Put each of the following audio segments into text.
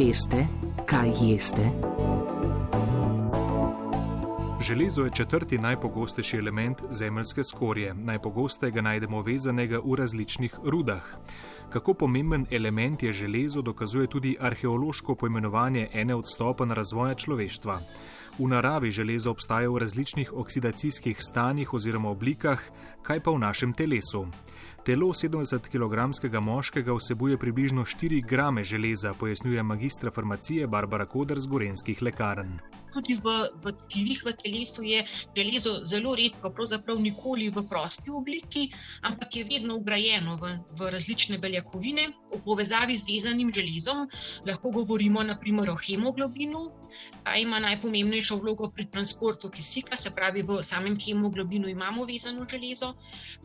Veste, kaj jeste? Železo je četrti najpogostejši element zemeljske skorje. Najpogosteje ga najdemo vezanega v različnih rudah. Kako pomemben element je železo, dokazuje tudi arheološko pojmenovanje ene od stopenj razvoja človeštva. V naravi železo obstaja v različnih oksidacijskih stanjih oziroma oblikah, kaj pa v našem telesu. Telo 70 kg moškega vsebuje približno 4 g železa, pojasnjuje magistra farmacije Barbara Koder z Gorenskih lekarn. Tudi v, v tkivih v telesu je železo zelo redko, pravzaprav nikoli v prosti obliki, ampak je vedno ugrajeno v, v različne beljakovine. V povezavi z vezanim železom lahko govorimo naprimer o hemoglobinu, ta ima najpomembnejšo vlogo pri transportu kisika, se pravi, v samem hemoglobinu imamo vezano železo.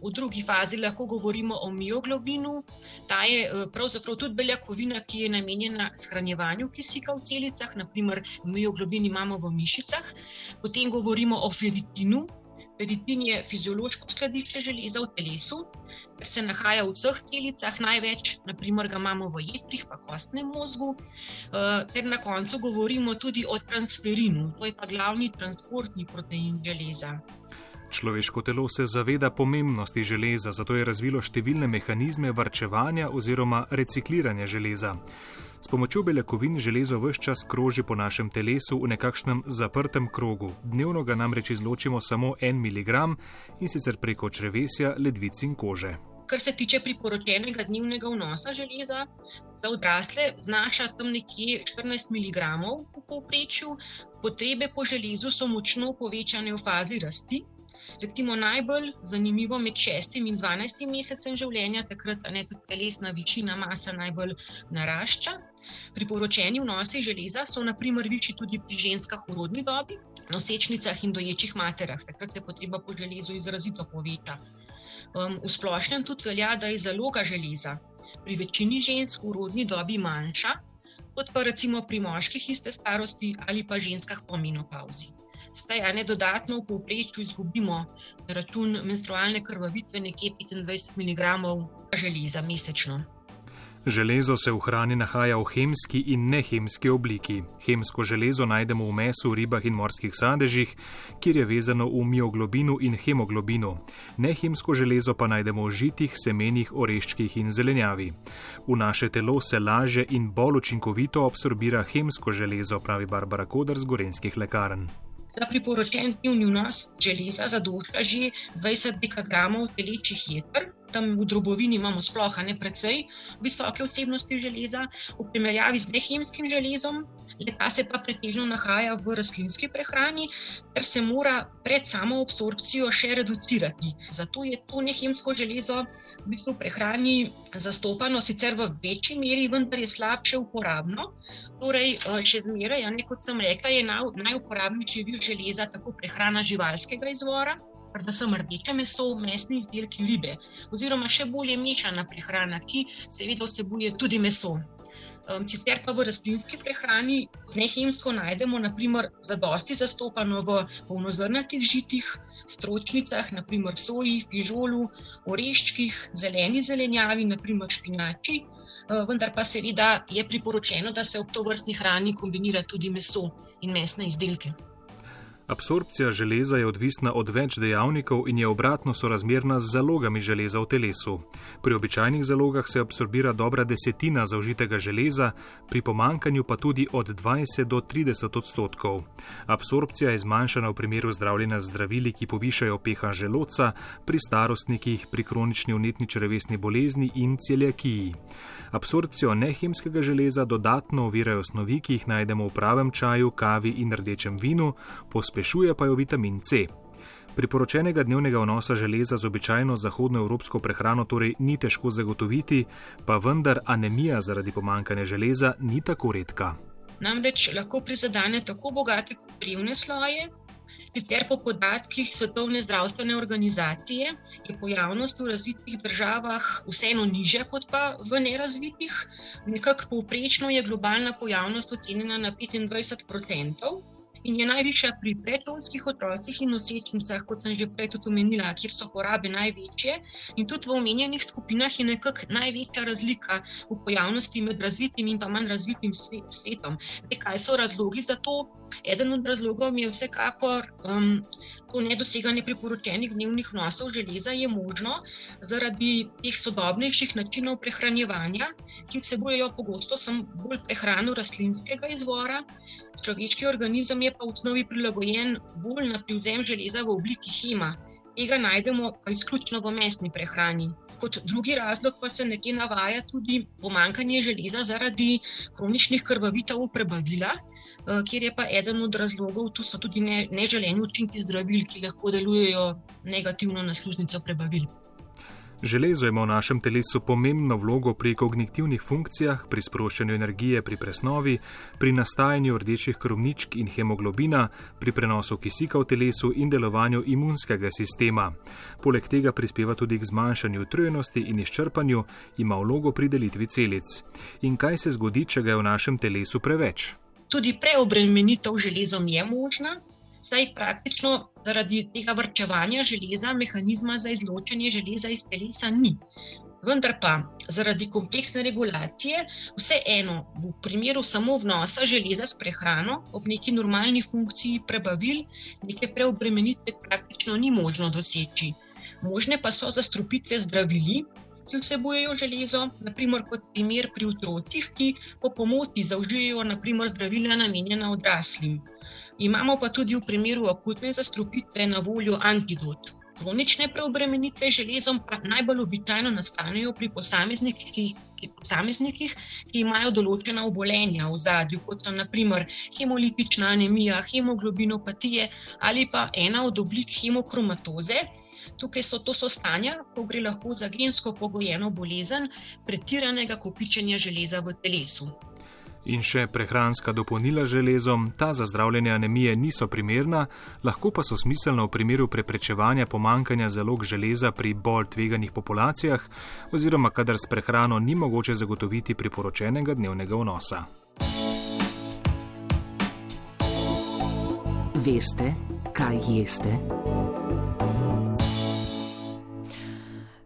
V drugi fazi lahko govorimo govorimo o mioglobinu. Ta je eh, pravzaprav tudi beljakovina, ki je namenjena shranjevanju kisika v celicah, naprimer mioglobin imamo v mišicah. Potem govorimo o feritinu. Feritin je fiziološko skladišče železa v telesu, ker se nahaja v vseh celicah, največ, naprimer, ga imamo v jetrih, pa kostnem možgu. Eh, ter na koncu govorimo tudi o transferinu, to je pa glavni transportni protein železa. Človeško telo se zaveda pomembnosti železa, zato je razvilo številne mehanizme varčevanja oziroma recikliranja železa. S pomočjo beljakovin železo vse čas kroži po našem telesu v nekakšnem zaprtem krogu. Dnevno ga namreč izločimo samo en miligram in sicer preko črevesja, ledvic in kože. Kar se tiče priporočenega dnevnega vnosa železa, za odrasle znaša tam nekje 14 mg v povprečju. Potrebe po železu so močno povečane v fazi rasti, Recimo najbolj zanimivo med šestim in dvanajstim mesecem življenja, takrat ne tudi telesna večina masa najbolj narašča. Priporočeni vnosi železa so naprimer večji tudi pri ženskah v rodni dobi, nosečnicah in doječih materah, takrat se potreba po železu izrazito poveča. Um, v splošnem tudi velja, da je zaloga železa pri večini žensk v rodni dobi manjša, kot pa recimo pri moških iste starosti ali pa ženskah po menopauzi. Zdaj, a ne dodatno v povprečju izgubimo na račun menstrualne krvavitve nekje 25 mg železa mesečno. Železo se v hrani nahaja v hemski in nehemski obliki. Hemsko železo najdemo v mesu, ribah in morskih sadežih, kjer je vezano v mioglobinu in hemoglobinu. Nehemsko železo pa najdemo v žitih, semenih, oreščkih in zelenjavi. V naše telo se laže in bolj učinkovito absorbira hemsko železo, pravi Barbara Kodr z Gorenskih lekarn. Za priporočen dnevni vnos železa zadošča že 20 dekagramov telečjih jeter, tam v drobovini imamo sploh ne precej visoke vsebnosti železa, v primerjavi z nehemskim železom, leta se pa pretežno nahaja v rastlinski prehrani, ker se mora pred samo absorpcijo še reducirati. Zato je to nehemsko železo v bistvu v prehrani zastopano, sicer v večji meri, vendar je slabše uporabno. Torej, eh, še zmeraj, kot sem rekla, je najuporabnejši vir železa tako prehrana živalskega izvora predvsem rdeče meso, mesni izdelki, ribe, oziroma še bolje mešana prehrana, ki seveda vsebuje tudi meso. Sicer pa v rastlinski prehrani nehemsko najdemo, naprimer, zadosti zastopano v polnozrnatih žitih, stročnicah, naprimer soji, fižolu, oreščkih, zeleni zelenjavi, naprimer špinači. Vendar pa seveda je priporočeno, da se ob to vrstni hrani kombinira tudi meso in mesne izdelke. Absorpcija železa je odvisna od več dejavnikov in je obratno sorazmerna z zalogami železa v telesu. Pri običajnih zalogah se absorbira dobra desetina zaužitega železa, pri pomankanju pa tudi od 20 do 30 odstotkov. Absorpcija je zmanjšana v primeru zdravljenja z zdravili, ki povišajo pH želodca, pri starostnikih, pri kronični unetni črevesni bolezni in celjakiji. Absorpcijo nehemskega železa dodatno ovirajo snovi, ki jih najdemo v pravem čaju, kavi in rdečem vinu, pospešuje pa jo vitamin C. Priporočenega dnevnega vnosa železa z običajno zahodnoevropsko prehrano torej ni težko zagotoviti, pa vendar anemija zaradi pomankanja železa ni tako redka. Namreč lahko prizadene tako bogate kot revne sloje. Sicer po podatkih Svetovne zdravstvene organizacije je pojavnost v razvitih državah vseeno nižja kot pa v nerazvitih. Nekako povprečno je globalna pojavnost ocenjena na 25 odstotkov in je najvišja pri predšolskih otrocih in nosečnicah, kot sem že prej tudi omenila, kjer so porabe največje. In tudi v omenjenih skupinah je nekako največja razlika v pojavnosti med razvitim in pa manj razvitim svetom. Te, kaj so razlogi za to? Eden od razlogov je vsekakor um, to nedoseganje priporočenih dnevnih vnosov železa, je možno zaradi teh sodobnejših načinov prehranjevanja, ki vsebujejo pogosto samo bolj prehrano rastlinskega izvora. Človeški organizem je pa v osnovi prilagojen bolj na privzem železa v obliki hema. Tega najdemo izključno v mesni prehrani. Kot drugi razlog pa se nekje navaja tudi pomankanje železa zaradi kroničnih krvavitev prebavila, eh, kjer je pa eden od razlogov, tu so tudi neželeni učinki zdravil, ki lahko delujejo negativno na sluznico prebavil. Železo ima v našem telesu pomembno vlogo pri kognitivnih funkcijah, pri sproščanju energije pri presnovi, pri nastajanju rdečih krvničk in hemoglobina, pri prenosu kisika v telesu in delovanju imunskega sistema. Poleg tega prispeva tudi k zmanjšanju utrujenosti in izčrpanju, ima vlogo pri delitvi celic. In kaj se zgodi, če ga je v našem telesu preveč? Tudi preobremenitev železom je možna, saj praktično zaradi tega vrčevanja železa mehanizma za izločanje železa iz telesa ni. Vendar pa zaradi kompleksne regulacije, vseeno v primeru samo vnosa železa s prehrano, ob neki normalni funkciji prebavil, neke preobremenitve praktično ni možno doseči. Možne pa so zastrupitve zdravili, ki vsebujejo železo, naprimer kot primer pri otrocih, ki po pomoti zaužijejo zdravila namenjena odraslim. Imamo pa tudi v primeru akutne zastrupitve na voljo antidot. Kronične preobremenitve železom pa najbolj običajno nastanejo pri posameznikih, ki, posameznikih, ki imajo določena obolenja v zadju, kot so naprimer hemolitična anemija, hemoglobinopatije ali pa ena od oblik hemokromatoze. Tukaj so to so stanja, ko gre lahko za gensko pogojeno bolezen pretiranega kopičenja železa v telesu in še prehranska dopolnila z železom, ta za zdravljenje anemije niso primerna, lahko pa so smiselna v primeru preprečevanja pomankanja zalog železa pri bolj tveganih populacijah oziroma kadar s prehrano ni mogoče zagotoviti priporočenega dnevnega vnosa. Veste, kaj jeste?